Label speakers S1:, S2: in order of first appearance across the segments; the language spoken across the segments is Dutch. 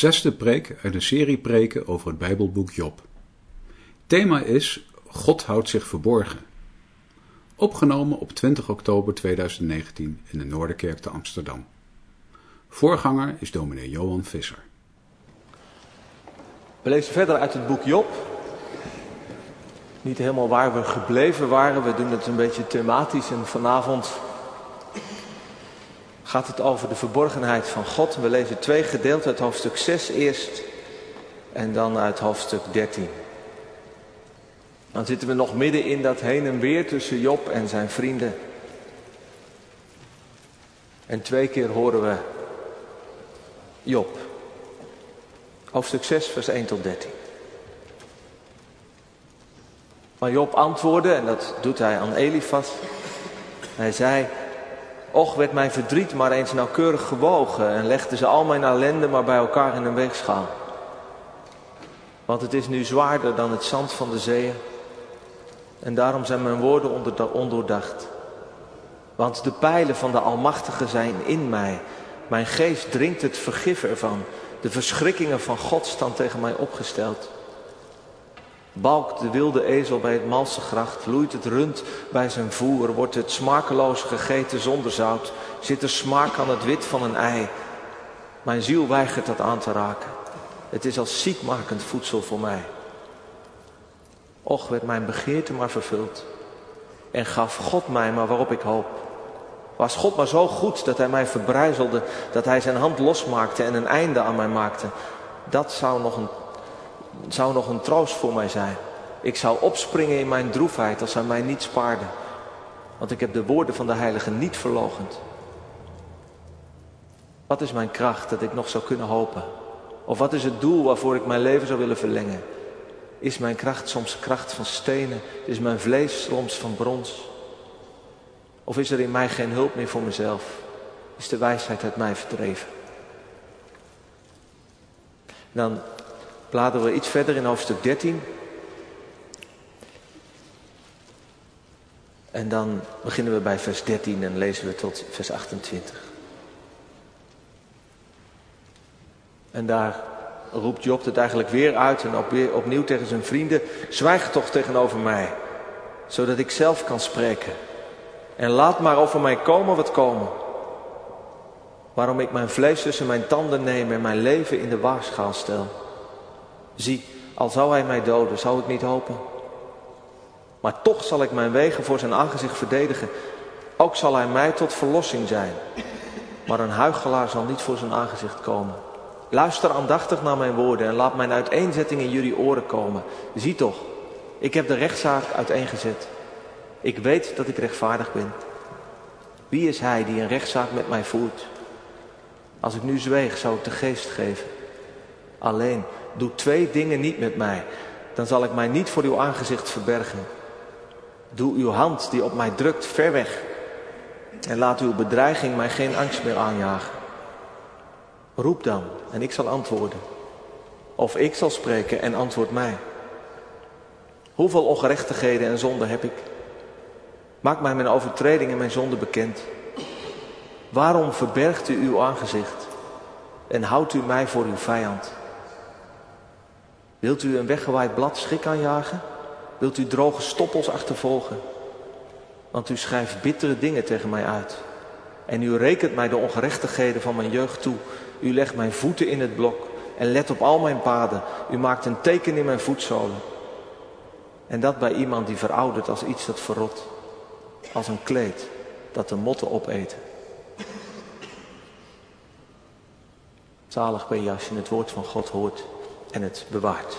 S1: Zesde preek uit een serie preken over het Bijbelboek Job. Thema is God houdt zich verborgen. Opgenomen op 20 oktober 2019 in de Noorderkerk te Amsterdam. Voorganger is dominee Johan Visser.
S2: We lezen verder uit het boek Job. Niet helemaal waar we gebleven waren. We doen het een beetje thematisch en vanavond gaat het over de verborgenheid van God. We lezen twee gedeelten uit hoofdstuk 6 eerst en dan uit hoofdstuk 13. Dan zitten we nog midden in dat heen en weer tussen Job en zijn vrienden. En twee keer horen we Job. Hoofdstuk 6, vers 1 tot 13. Maar Job antwoordde, en dat doet hij aan Elifas. Hij zei, Och werd mijn verdriet maar eens nauwkeurig gewogen en legde ze al mijn ellende maar bij elkaar in een weegschaal. Want het is nu zwaarder dan het zand van de zeeën. En daarom zijn mijn woorden ondoordacht. Want de pijlen van de Almachtige zijn in mij. Mijn geest drinkt het vergif ervan. De verschrikkingen van God staan tegen mij opgesteld. Balkt de wilde ezel bij het malse gracht, vloeit het rund bij zijn voer, wordt het smakeloos gegeten zonder zout, zit er smaak aan het wit van een ei. Mijn ziel weigert dat aan te raken. Het is als ziekmakend voedsel voor mij. Och, werd mijn begeerte maar vervuld. En gaf God mij maar waarop ik hoop. Was God maar zo goed dat hij mij verbrijzelde, dat hij zijn hand losmaakte en een einde aan mij maakte. Dat zou nog een zou nog een troost voor mij zijn. Ik zou opspringen in mijn droefheid als hij mij niet spaarde. Want ik heb de woorden van de Heilige niet verlogend. Wat is mijn kracht dat ik nog zou kunnen hopen? Of wat is het doel waarvoor ik mijn leven zou willen verlengen? Is mijn kracht soms kracht van stenen? Is mijn vlees soms van brons? Of is er in mij geen hulp meer voor mezelf? Is de wijsheid uit mij verdreven? Dan bladeren we iets verder in hoofdstuk 13. En dan beginnen we bij vers 13 en lezen we tot vers 28. En daar roept Job het eigenlijk weer uit en opnieuw tegen zijn vrienden. Zwijg toch tegenover mij, zodat ik zelf kan spreken. En laat maar over mij komen wat komen. Waarom ik mijn vlees tussen mijn tanden neem en mijn leven in de waarschaal stel. Zie, al zou hij mij doden, zou ik niet hopen. Maar toch zal ik mijn wegen voor zijn aangezicht verdedigen. Ook zal hij mij tot verlossing zijn. Maar een huichelaar zal niet voor zijn aangezicht komen. Luister aandachtig naar mijn woorden en laat mijn uiteenzetting in jullie oren komen. Zie toch, ik heb de rechtszaak uiteengezet. Ik weet dat ik rechtvaardig ben. Wie is hij die een rechtszaak met mij voert? Als ik nu zweeg, zou ik de geest geven. Alleen Doe twee dingen niet met mij, dan zal ik mij niet voor uw aangezicht verbergen. Doe uw hand die op mij drukt ver weg en laat uw bedreiging mij geen angst meer aanjagen. Roep dan en ik zal antwoorden. Of ik zal spreken en antwoord mij. Hoeveel ongerechtigheden en zonden heb ik? Maak mij mijn overtreding en mijn zonde bekend. Waarom verbergt u uw aangezicht en houdt u mij voor uw vijand? Wilt u een weggewaaid blad schrik aanjagen? Wilt u droge stoppels achtervolgen? Want u schrijft bittere dingen tegen mij uit. En u rekent mij de ongerechtigheden van mijn jeugd toe. U legt mijn voeten in het blok en let op al mijn paden. U maakt een teken in mijn voetzolen. En dat bij iemand die veroudert als iets dat verrot. Als een kleed dat de motten opeten. Zalig ben je als je het woord van God hoort en het bewaart.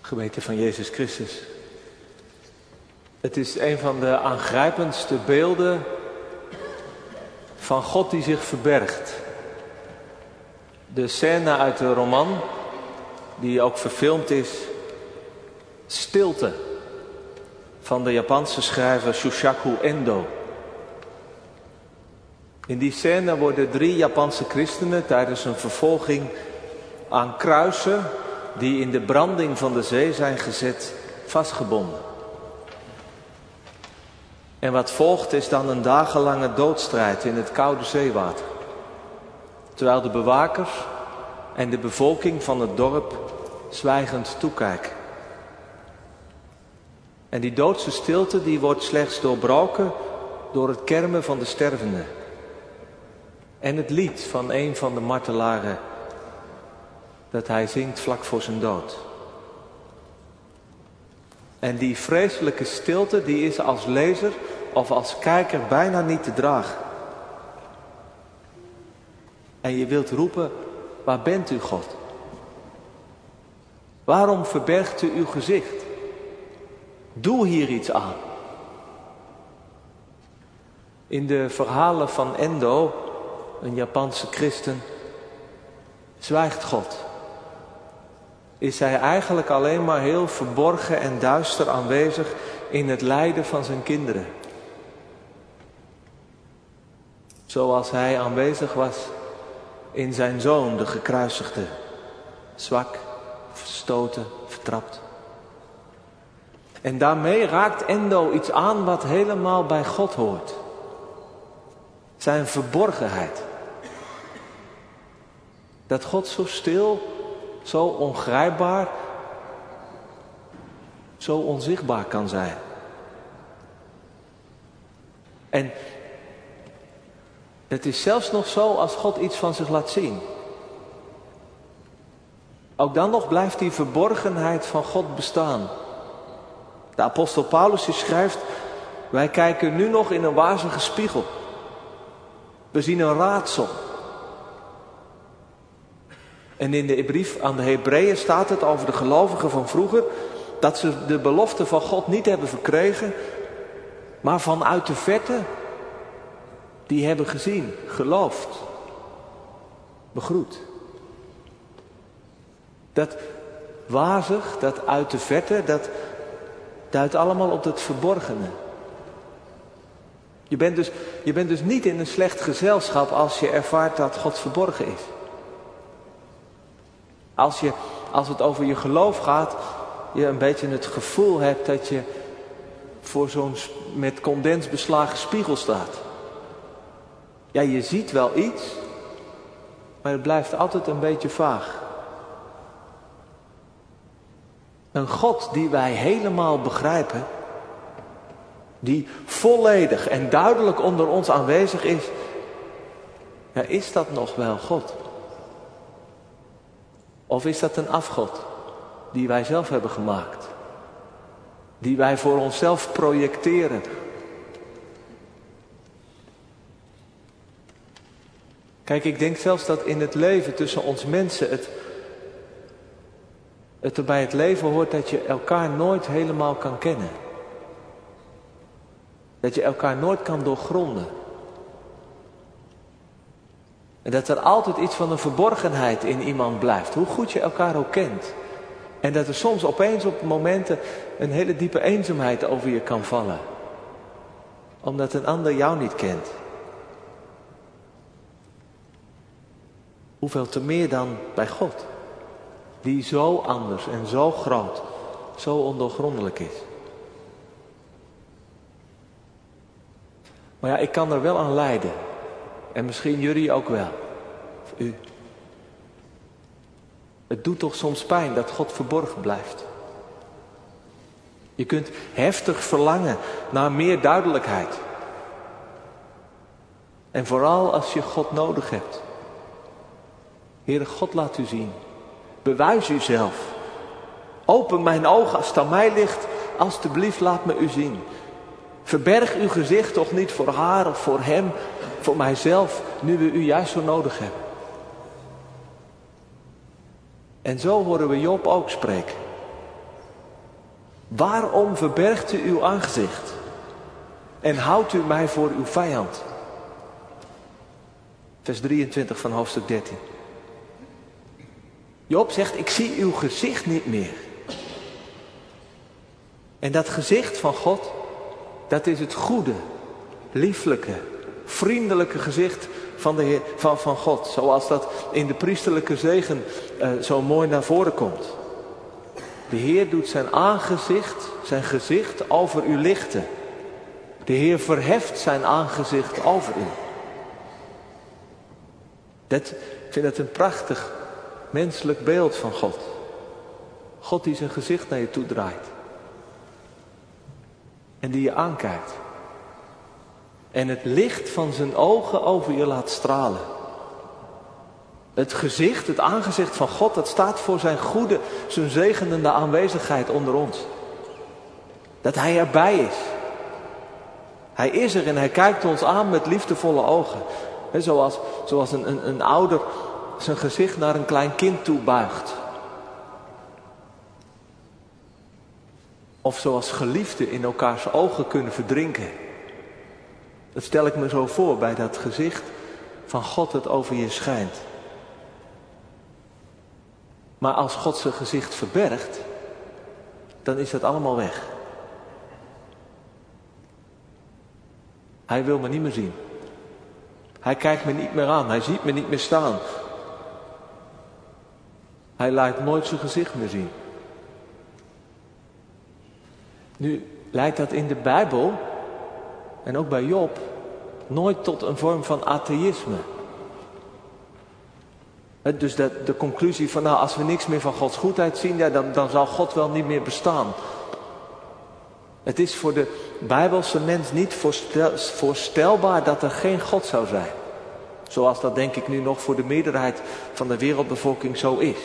S2: Gemeente van Jezus Christus. Het is een van de aangrijpendste beelden van God die zich verbergt. De scène uit de roman, die ook verfilmd is, Stilte, van de Japanse schrijver Shushaku Endo. In die scène worden drie Japanse christenen tijdens een vervolging aan kruisen die in de branding van de zee zijn gezet, vastgebonden. En wat volgt is dan een dagenlange doodstrijd in het koude zeewater. Terwijl de bewakers en de bevolking van het dorp zwijgend toekijken. En die doodse stilte die wordt slechts doorbroken door het kermen van de stervende. En het lied van een van de martelaren dat hij zingt vlak voor zijn dood. En die vreselijke stilte die is als lezer of als kijker bijna niet te dragen. En je wilt roepen, waar bent u God? Waarom verbergt u uw gezicht? Doe hier iets aan. In de verhalen van Endo, een Japanse christen, zwijgt God. Is hij eigenlijk alleen maar heel verborgen en duister aanwezig in het lijden van zijn kinderen. Zoals hij aanwezig was in zijn zoon, de gekruisigde. Zwak, verstoten, vertrapt. En daarmee raakt Endo iets aan wat helemaal bij God hoort. Zijn verborgenheid. Dat God zo stil, zo ongrijpbaar, zo onzichtbaar kan zijn. En het is zelfs nog zo als God iets van zich laat zien. Ook dan nog blijft die verborgenheid van God bestaan. De apostel Paulus schrijft, wij kijken nu nog in een wazige spiegel. We zien een raadsel. En in de brief aan de Hebreeën staat het over de gelovigen van vroeger dat ze de belofte van God niet hebben verkregen, maar vanuit de verte die hebben gezien, geloofd, begroet. Dat wazig, dat uit de verte, dat duidt allemaal op het verborgene. Je bent, dus, je bent dus niet in een slecht gezelschap als je ervaart dat God verborgen is. Als, je, als het over je geloof gaat, je een beetje het gevoel hebt dat je voor zo'n met condens beslagen spiegel staat. Ja, je ziet wel iets, maar het blijft altijd een beetje vaag. Een God die wij helemaal begrijpen, die volledig en duidelijk onder ons aanwezig is, ja, is dat nog wel God? Of is dat een afgod die wij zelf hebben gemaakt? Die wij voor onszelf projecteren Kijk, ik denk zelfs dat in het leven tussen ons mensen het, het er bij het leven hoort dat je elkaar nooit helemaal kan kennen. Dat je elkaar nooit kan doorgronden. En dat er altijd iets van een verborgenheid in iemand blijft, hoe goed je elkaar ook kent. En dat er soms opeens op momenten een hele diepe eenzaamheid over je kan vallen. Omdat een ander jou niet kent. Hoeveel te meer dan bij God, die zo anders en zo groot, zo ondoorgrondelijk is. Maar ja, ik kan er wel aan lijden. En misschien jullie ook wel. Of u. Het doet toch soms pijn dat God verborgen blijft. Je kunt heftig verlangen naar meer duidelijkheid. En vooral als je God nodig hebt. Heere God, laat u zien. Bewijs uzelf. Open mijn ogen als het aan mij ligt. Alsjeblieft, laat me u zien. Verberg uw gezicht toch niet voor haar of voor hem, voor mijzelf, nu we u juist zo nodig hebben. En zo horen we Job ook spreken. Waarom verbergt u uw aangezicht en houdt u mij voor uw vijand? Vers 23 van hoofdstuk 13. Job zegt, ik zie uw gezicht niet meer. En dat gezicht van God, dat is het goede, lieflijke, vriendelijke gezicht van, de Heer, van, van God. Zoals dat in de priesterlijke zegen uh, zo mooi naar voren komt. De Heer doet zijn aangezicht, zijn gezicht over u lichten. De Heer verheft zijn aangezicht over u. Dat, ik vind het een prachtig menselijk beeld van God. God die zijn gezicht naar je toe draait. En die je aankijkt. En het licht van zijn ogen over je laat stralen. Het gezicht, het aangezicht van God, dat staat voor zijn goede, zijn zegenende aanwezigheid onder ons. Dat Hij erbij is. Hij is er en Hij kijkt ons aan met liefdevolle ogen. zoals zoals een, een, een ouder zijn gezicht naar een klein kind toe buigt. Of zoals geliefden in elkaars ogen kunnen verdrinken. Dat stel ik me zo voor bij dat gezicht van God dat over je schijnt. Maar als God zijn gezicht verbergt, dan is dat allemaal weg. Hij wil me niet meer zien. Hij kijkt me niet meer aan. Hij ziet me niet meer staan. Hij laat nooit zijn gezicht meer zien. Nu leidt dat in de Bijbel en ook bij Job nooit tot een vorm van atheïsme. Dus de, conclusie van nou als we niks meer van Gods goedheid zien, ja, dan, dan zal God wel niet meer bestaan. Het is voor de Bijbelse mens niet voorstelbaar dat er geen God zou zijn. Zoals dat denk ik nu nog voor de meerderheid van de wereldbevolking zo is.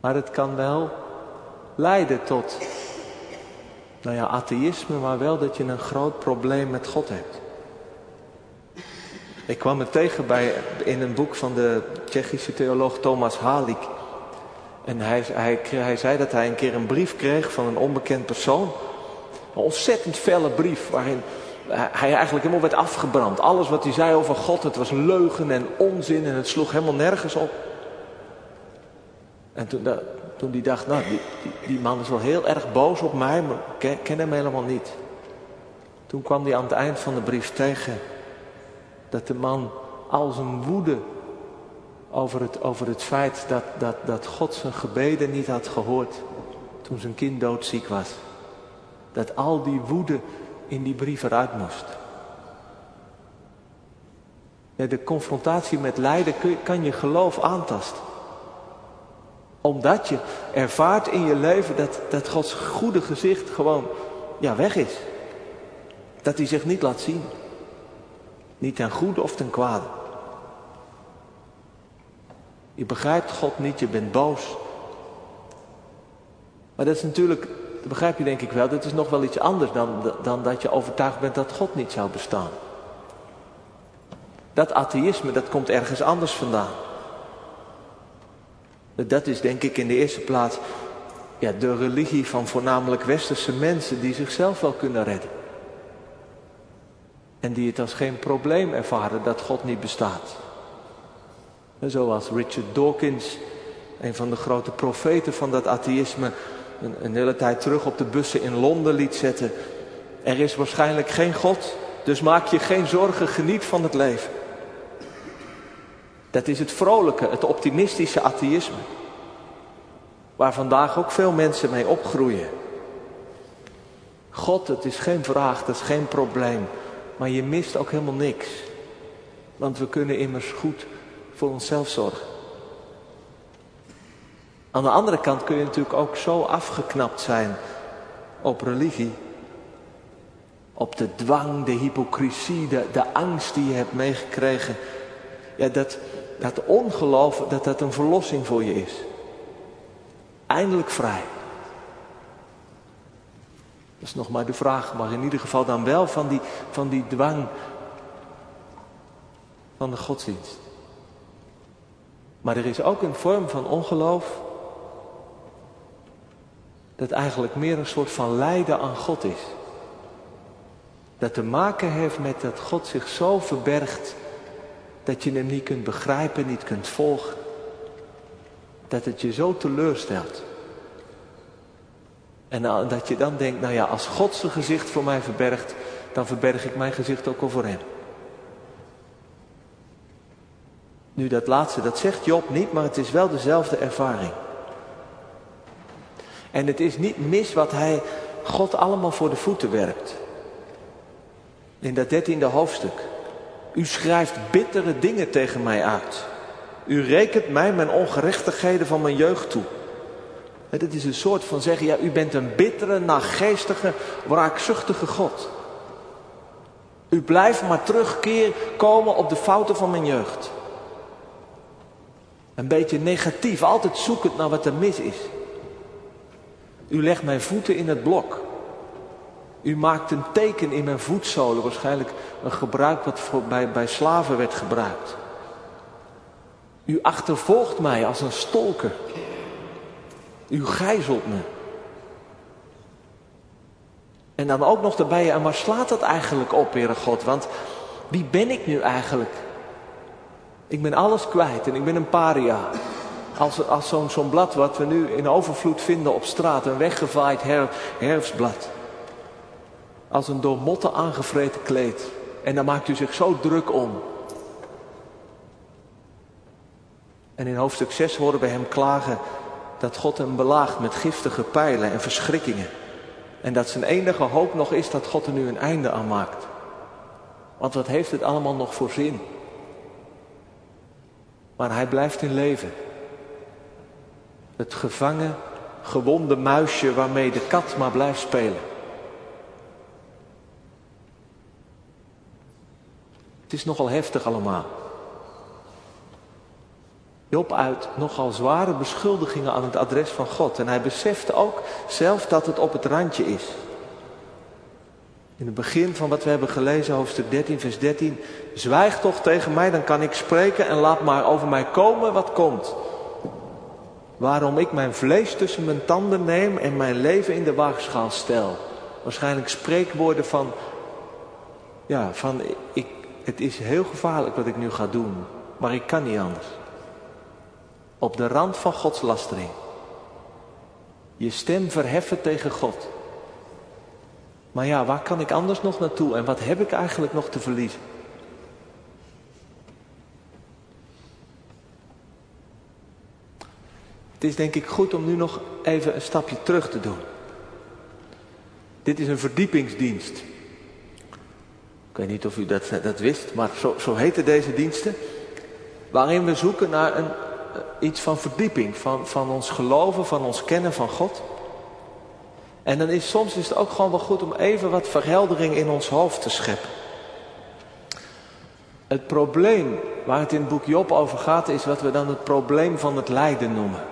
S2: Maar het kan wel leiden tot, nou ja, atheïsme, maar wel dat je een groot probleem met God hebt. Ik kwam het tegen bij, in een boek van de Tsjechische theoloog Thomas Halik. En hij, hij, hij zei dat hij een keer een brief kreeg van een onbekend persoon. Een ontzettend felle brief waarin hij eigenlijk helemaal werd afgebrand. Alles wat hij zei over God, het was leugen en onzin en het sloeg helemaal nergens op. En toen, toen hij dacht, nou, die, die, man is wel heel erg boos op mij, maar ik ken hem helemaal niet. Toen kwam hij aan het eind van de brief tegen dat de man al zijn woede over het, over het feit dat, dat, dat God zijn gebeden niet had gehoord toen zijn kind doodziek was. Dat al die woede in die brief eruit moest. de confrontatie met lijden kan je geloof aantasten. Omdat je ervaart in je leven dat, dat Gods goede gezicht gewoon ja, weg is. Dat hij zich niet laat zien. Niet ten goede of ten kwade. Je begrijpt God niet, je bent boos. Maar dat is natuurlijk, dat begrijp je denk ik wel, dat is nog wel iets anders dan, dan dat je overtuigd bent dat God niet zou bestaan. Dat atheïsme, dat komt ergens anders vandaan. Dat is denk ik in de eerste plaats ja, de religie van voornamelijk westerse mensen die zichzelf wel kunnen redden. En die het als geen probleem ervaren dat God niet bestaat. Zoals Richard Dawkins, een van de grote profeten van dat atheïsme, een hele tijd terug op de bussen in Londen liet zetten. Er is waarschijnlijk geen God, dus maak je geen zorgen, geniet van het leven. Dat is het vrolijke, het optimistische atheïsme. Waar vandaag ook veel mensen mee opgroeien. God, het is geen vraag, dat is geen probleem. Maar je mist ook helemaal niks. Want we kunnen immers goed voor onszelf zorgen. Aan de andere kant kun je natuurlijk ook zo afgeknapt zijn op religie. Op de dwang, de hypocrisie, de, de angst die je hebt meegekregen. Ja, dat, dat ongeloof, dat dat een verlossing voor je is. Eindelijk vrij. Dat is nog maar de vraag, maar in ieder geval dan wel van die, van die dwang van de godsdienst. Maar er is ook een vorm van ongeloof dat eigenlijk meer een soort van lijden aan God is. Dat te maken heeft met dat God zich zo verbergt dat je hem niet kunt begrijpen, niet kunt volgen. Dat het je zo teleurstelt. En dat je dan denkt, nou ja, als God zijn gezicht voor mij verbergt, dan verberg ik mijn gezicht ook al voor hem. Nu dat laatste, dat zegt Job niet, maar het is wel dezelfde ervaring. En het is niet mis wat hij God allemaal voor de voeten werpt. In dat dertiende hoofdstuk. U schrijft bittere dingen tegen mij uit. U rekent mij mijn ongerechtigheden van mijn jeugd toe. Het is een soort van zeggen, ja, u bent een bittere, nageestige, wraakzuchtige God. U blijft maar terugkeer komen op de fouten van mijn jeugd. Een beetje negatief, altijd zoekend naar wat er mis is. U legt mijn voeten in het blok. U maakt een teken in mijn voetzolen, waarschijnlijk een gebruik wat bij, bij slaven werd gebruikt. U achtervolgt mij als een stolker. U gijzelt me. En dan ook nog erbij, en waar slaat dat eigenlijk op, Heere God? Want wie ben ik nu eigenlijk? Ik ben alles kwijt en ik ben een paria. Als, als zo'n zo'n blad wat we nu in overvloed vinden op straat, een weggevaaid her, herfstblad. Als een door motten aangevreten kleed. En dan maakt u zich zo druk om. En in hoofdstuk 6 horen we hem klagen dat God hem belaagt met giftige pijlen en verschrikkingen. En dat zijn enige hoop nog is dat God er nu een einde aan maakt. Want wat heeft het allemaal nog voor zin? Maar hij blijft in leven. Het gevangen, gewonde muisje waarmee de kat maar blijft spelen. Het is nogal heftig allemaal. Job uit nogal zware beschuldigingen aan het adres van God. En hij beseft ook zelf dat het op het randje is. In het begin van wat we hebben gelezen, hoofdstuk 13, vers 13. Zwijg toch tegen mij, dan kan ik spreken en laat maar over mij komen wat komt. Waarom ik mijn vlees tussen mijn tanden neem en mijn leven in de waagschaal stel. Waarschijnlijk spreekwoorden van, ja, van ik, het is heel gevaarlijk wat ik nu ga doen, maar ik kan niet anders. Op de rand van Gods lastering. Je stem verheffen tegen God. Maar ja, waar kan ik anders nog naartoe en wat heb ik eigenlijk nog te verliezen? Het is denk ik goed om nu nog even een stapje terug te doen. Dit is een verdiepingsdienst. Ik weet niet of u dat, dat wist, maar zo, zo heten deze diensten. Waarin we zoeken naar een, iets van verdieping, van, van ons geloven, van ons kennen van God. En dan is soms is het ook gewoon wel goed om even wat verheldering in ons hoofd te scheppen. Het probleem waar het in het boek Job over gaat, is wat we dan het probleem van het lijden noemen.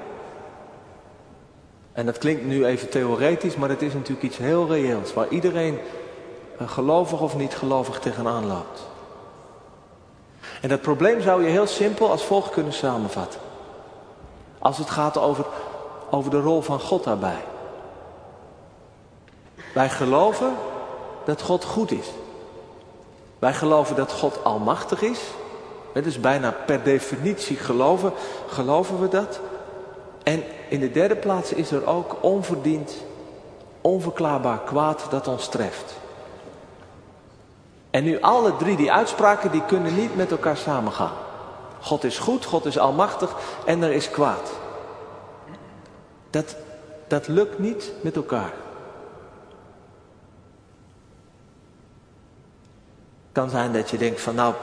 S2: En dat klinkt nu even theoretisch, maar het is natuurlijk iets heel reëels, waar iedereen, gelovig of niet gelovig, tegenaan loopt. En dat probleem zou je heel simpel als volgt kunnen samenvatten. Als het gaat over, over de rol van God daarbij. Wij geloven dat God goed is. Wij geloven dat God almachtig is. Dus bijna per definitie geloven, geloven we dat. En in de derde plaats is er ook onverdiend, onverklaarbaar kwaad dat ons treft. En nu alle drie die uitspraken, die kunnen niet met elkaar samengaan. God is goed, God is almachtig en er is kwaad. Dat, dat lukt niet met elkaar. Kan zijn dat je denkt van nou,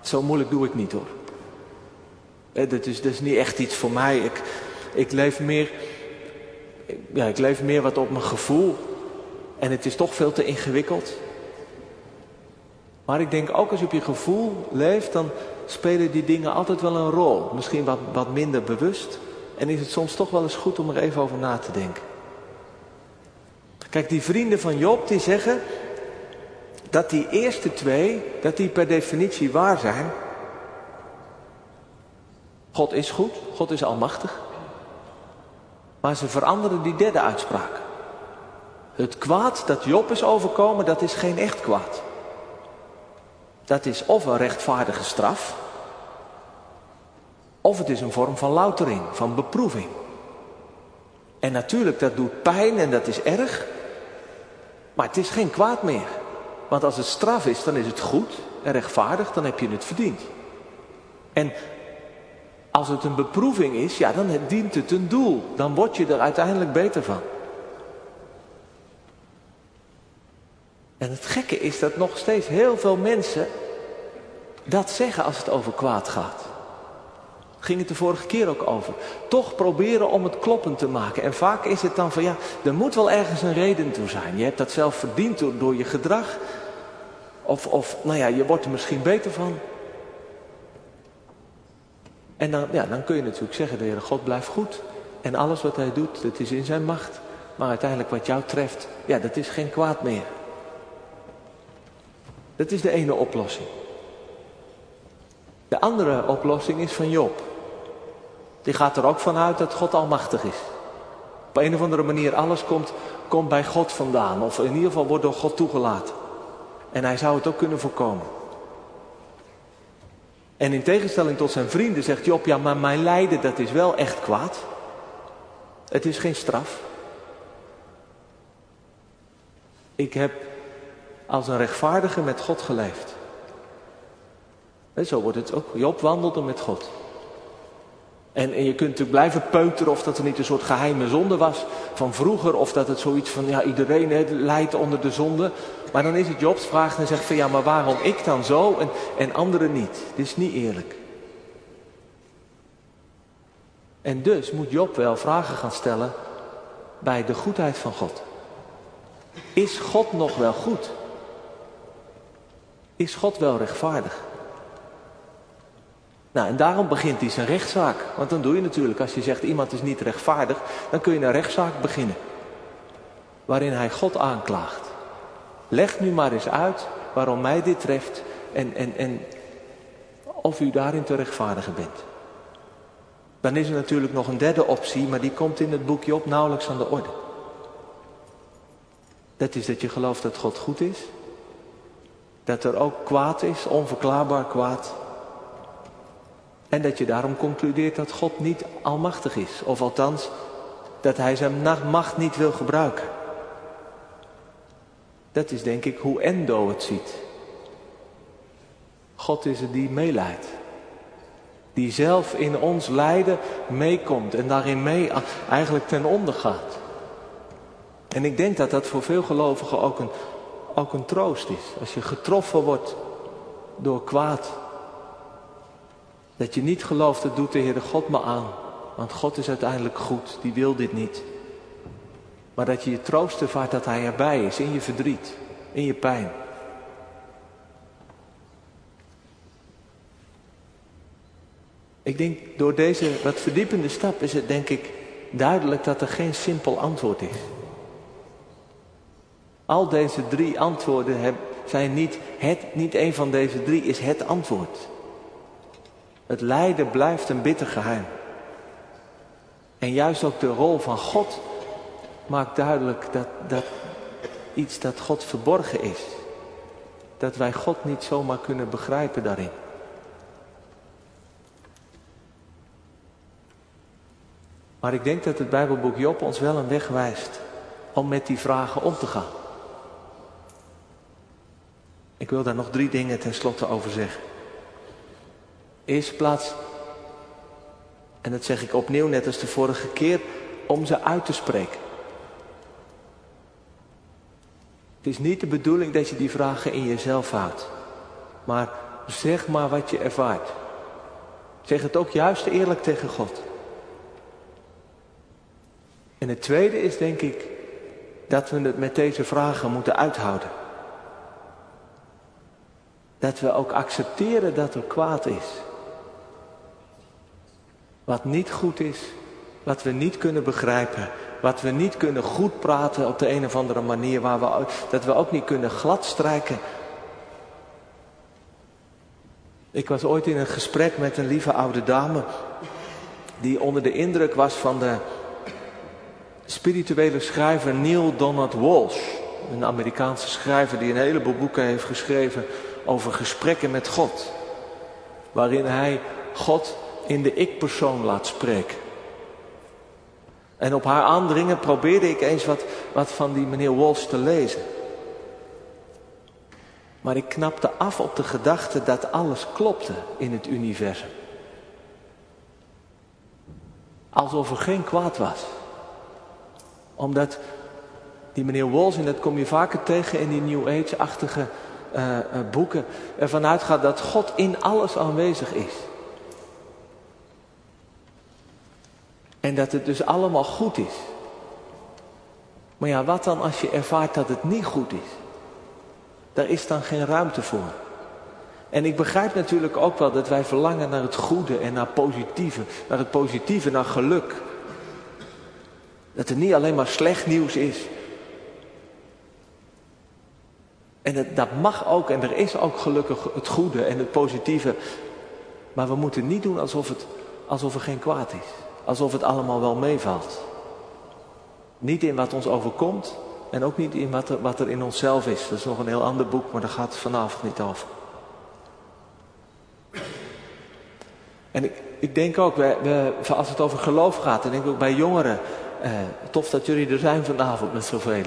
S2: zo moeilijk doe ik niet hoor. Dat is, dat is niet echt iets voor mij. Ik, ik, leef meer, ja, ik leef meer wat op mijn gevoel. En het is toch veel te ingewikkeld. Maar ik denk ook als je op je gevoel leeft, dan spelen die dingen altijd wel een rol. Misschien wat, wat minder bewust. En is het soms toch wel eens goed om er even over na te denken. Kijk, die vrienden van Job die zeggen dat die eerste twee, dat die per definitie waar zijn. God is goed, God is almachtig. Maar ze veranderen die derde uitspraak. Het kwaad dat Job is overkomen, dat is geen echt kwaad. Dat is of een rechtvaardige straf, of het is een vorm van loutering, van beproeving. En natuurlijk, dat doet pijn en dat is erg, maar het is geen kwaad meer. Want als het straf is, dan is het goed en rechtvaardig, dan heb je het verdiend. En als het een beproeving is, ja, dan dient het een doel. Dan word je er uiteindelijk beter van. En het gekke is dat nog steeds heel veel mensen dat zeggen als het over kwaad gaat. Ging het de vorige keer ook over. Toch proberen om het kloppend te maken. En vaak is het dan van ja, er moet wel ergens een reden toe zijn. Je hebt dat zelf verdiend door, door je gedrag. Of, of nou ja, je wordt er misschien beter van. En dan, ja, dan kun je natuurlijk zeggen, de Heere God blijft goed. En alles wat hij doet, dat is in zijn macht. Maar uiteindelijk wat jou treft, ja, dat is geen kwaad meer. Dat is de ene oplossing. De andere oplossing is van Job. Die gaat er ook vanuit dat God almachtig is. Op een of andere manier alles komt, komt bij God vandaan. Of in ieder geval wordt door God toegelaten. En hij zou het ook kunnen voorkomen. En in tegenstelling tot zijn vrienden zegt Job, ja maar mijn lijden dat is wel echt kwaad. Het is geen straf. Ik heb als een rechtvaardige met God geleefd. En zo wordt het ook. Job wandelde met God. En, en, je kunt natuurlijk blijven peuteren of dat er niet een soort geheime zonde was van vroeger. Of dat het zoiets van, ja iedereen he, lijdt onder de zonde. Maar dan is het Jobs vraag en zegt van, ja maar waarom ik dan zo en, en anderen niet? Dit is niet eerlijk. En dus moet Job wel vragen gaan stellen bij de goedheid van God. Is God nog wel goed? Is God wel rechtvaardig? Nou, en daarom begint hij zijn rechtszaak. Want dan doe je natuurlijk, als je zegt iemand is niet rechtvaardig, dan kun je een rechtszaak beginnen. Waarin hij God aanklaagt. Leg nu maar eens uit waarom mij dit treft en, en, en of u daarin te rechtvaardigen bent. Dan is er natuurlijk nog een derde optie, maar die komt in het boekje op nauwelijks aan de orde. Dat is dat je gelooft dat God goed is. Dat er ook kwaad is, onverklaarbaar kwaad. En dat je daarom concludeert dat God niet almachtig is. Of althans, dat hij zijn macht niet wil gebruiken. Dat is denk ik hoe Endo het ziet. God is het die meeleidt. Die zelf in ons lijden meekomt en daarin mee eigenlijk ten onder gaat. En ik denk dat dat voor veel gelovigen ook een, ook een troost is. Als je getroffen wordt door kwaad, dat je niet gelooft, dat doet de Heere God me aan. Want God is uiteindelijk goed, die wil dit niet. Maar dat je je troost ervaart dat Hij erbij is, in je verdriet, in je pijn. Ik denk, door deze wat verdiepende stap is het denk ik duidelijk dat er geen simpel antwoord is. Al deze drie antwoorden zijn niet, het, niet een van deze drie is het antwoord. Het lijden blijft een bitter geheim. En juist ook de rol van God maakt duidelijk dat, dat iets dat God verborgen is. Dat wij God niet zomaar kunnen begrijpen daarin. Maar ik denk dat het Bijbelboek Job ons wel een weg wijst om met die vragen om te gaan. Ik wil daar nog drie dingen tenslotte over zeggen. Eerste plaats, en dat zeg ik opnieuw net als de vorige keer, om ze uit te spreken. Het is niet de bedoeling dat je die vragen in jezelf houdt. Maar zeg maar wat je ervaart. Zeg het ook juist eerlijk tegen God. En het tweede is denk ik dat we het met deze vragen moeten uithouden. Dat we ook accepteren dat er kwaad is. Wat niet goed is, wat we niet kunnen begrijpen, wat we niet kunnen goed praten op de een of andere manier, waar we, dat we ook niet kunnen gladstrijken. Ik was ooit in een gesprek met een lieve oude dame die onder de indruk was van de spirituele schrijver Neil Donald Walsh. Een Amerikaanse schrijver die een heleboel boeken heeft geschreven over gesprekken met God. Waarin hij God in de ik-persoon laat spreken. En op haar aandringen probeerde ik eens wat, wat van die meneer Walsh te lezen. Maar ik knapte af op de gedachte dat alles klopte in het universum. Alsof er geen kwaad was. Omdat die meneer Wolzin, dat kom je vaker tegen in die New Age-achtige uh, uh, boeken, ervan uitgaat dat God in alles aanwezig is. En dat het dus allemaal goed is. Maar ja, wat dan als je ervaart dat het niet goed is? Daar is dan geen ruimte voor. En ik begrijp natuurlijk ook wel dat wij verlangen naar het goede en naar positieve, naar het positieve, naar geluk. Dat er niet alleen maar slecht nieuws is. En dat, mag ook, en er is ook gelukkig het goede en het positieve. Maar we moeten niet doen alsof, het, alsof er geen kwaad is. Alsof het allemaal wel meevalt. Niet in wat ons overkomt en ook niet in wat er, wat er in onszelf is. Dat is nog een heel ander boek, maar daar gaat het vanavond niet over. En ik, ik denk ook, we, we, als het over geloof gaat, en denk ik ook bij jongeren, eh, tof dat jullie er zijn vanavond met zoveel.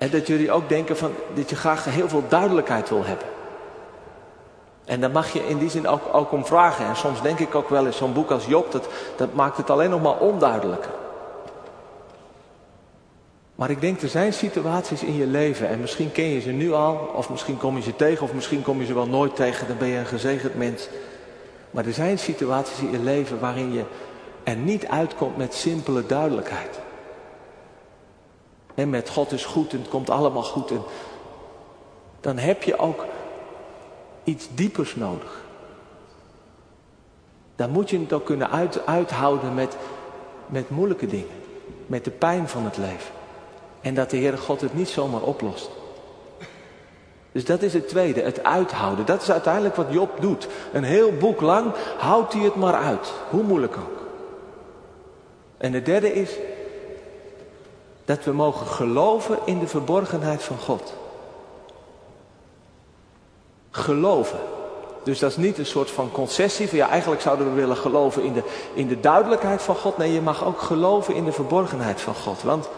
S2: En dat jullie ook denken van, dat je graag heel veel duidelijkheid wil hebben. En daar mag je in die zin ook, ook om vragen. En soms denk ik ook wel eens, zo'n boek als Job, dat, dat maakt het alleen nog maar onduidelijker. Maar ik denk, er zijn situaties in je leven, en misschien ken je ze nu al, of misschien kom je ze tegen, of misschien kom je ze wel nooit tegen, dan ben je een gezegend mens. Maar er zijn situaties in je leven waarin je er niet uitkomt met simpele duidelijkheid. En met God is goed en het komt allemaal goed. Dan heb je ook iets diepers nodig. Dan moet je het ook kunnen uit, uithouden met, met moeilijke dingen. Met de pijn van het leven. En dat de Heere God het niet zomaar oplost. Dus dat is het tweede, het uithouden. Dat is uiteindelijk wat Job doet. Een heel boek lang houdt hij het maar uit. Hoe moeilijk ook. En het derde is dat we mogen geloven in de verborgenheid van God. Geloven. Dus dat is niet een soort van concessie van ja, eigenlijk zouden we willen geloven in de, in de duidelijkheid van God. Nee, je mag ook geloven in de verborgenheid van God. Want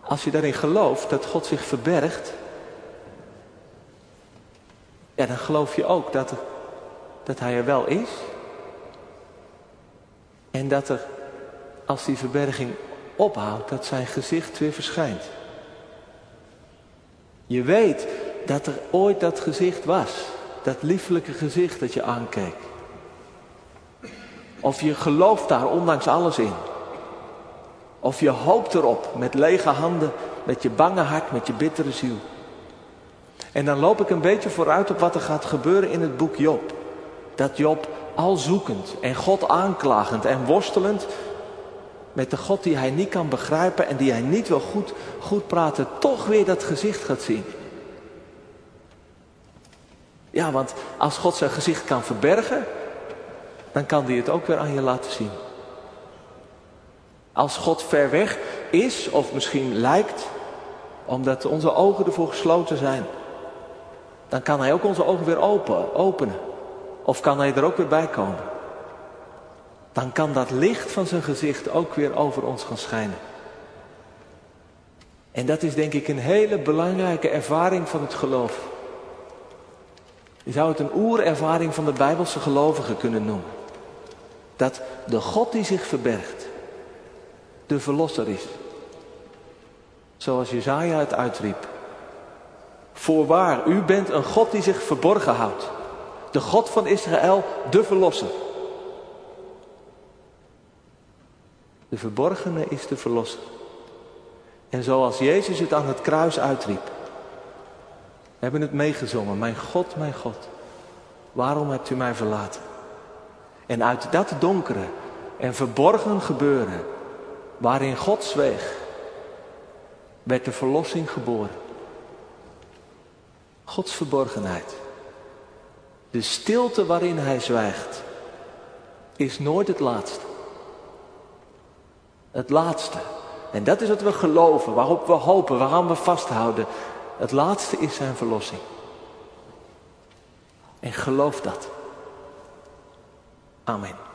S2: als je daarin gelooft dat God zich verbergt, ja, dan geloof je ook dat, dat Hij er wel is. En dat er, als die verberging ophoudt, dat zijn gezicht weer verschijnt. Je weet dat er ooit dat gezicht was. Dat lieflijke gezicht dat je aankeek. Of je gelooft daar ondanks alles in. Of je hoopt erop met lege handen, met je bange hart, met je bittere ziel. En dan loop ik een beetje vooruit op wat er gaat gebeuren in het boek Job. Dat Job al zoekend en God aanklagend en worstelend met de God die hij niet kan begrijpen en die hij niet wil goed, goed praten, toch weer dat gezicht gaat zien. Ja, want als God zijn gezicht kan verbergen, dan kan hij het ook weer aan je laten zien. Als God ver weg is, of misschien lijkt, omdat onze ogen ervoor gesloten zijn, dan kan hij ook onze ogen weer open, openen. Of kan hij er ook weer bij komen. Dan kan dat licht van zijn gezicht ook weer over ons gaan schijnen. En dat is denk ik een hele belangrijke ervaring van het geloof. Je zou het een oerervaring van de Bijbelse gelovigen kunnen noemen. Dat de God die zich verbergt, de Verlosser is. Zoals Jezaja het uitriep. Voorwaar, u bent een God die zich verborgen houdt. De God van Israël, de Verlosser. De verborgene is de Verlosser. En zoals Jezus het aan het kruis uitriep. We hebben het meegezongen. Mijn God, mijn God. Waarom hebt u mij verlaten? En uit dat donkere en verborgen gebeuren, waarin God zweeg, werd de verlossing geboren. Gods verborgenheid. De stilte waarin Hij zwijgt, is nooit het laatste. Het laatste. En dat is wat we geloven, waarop we hopen, waaraan we vasthouden. Het laatste is zijn verlossing. En geloof dat. Amen.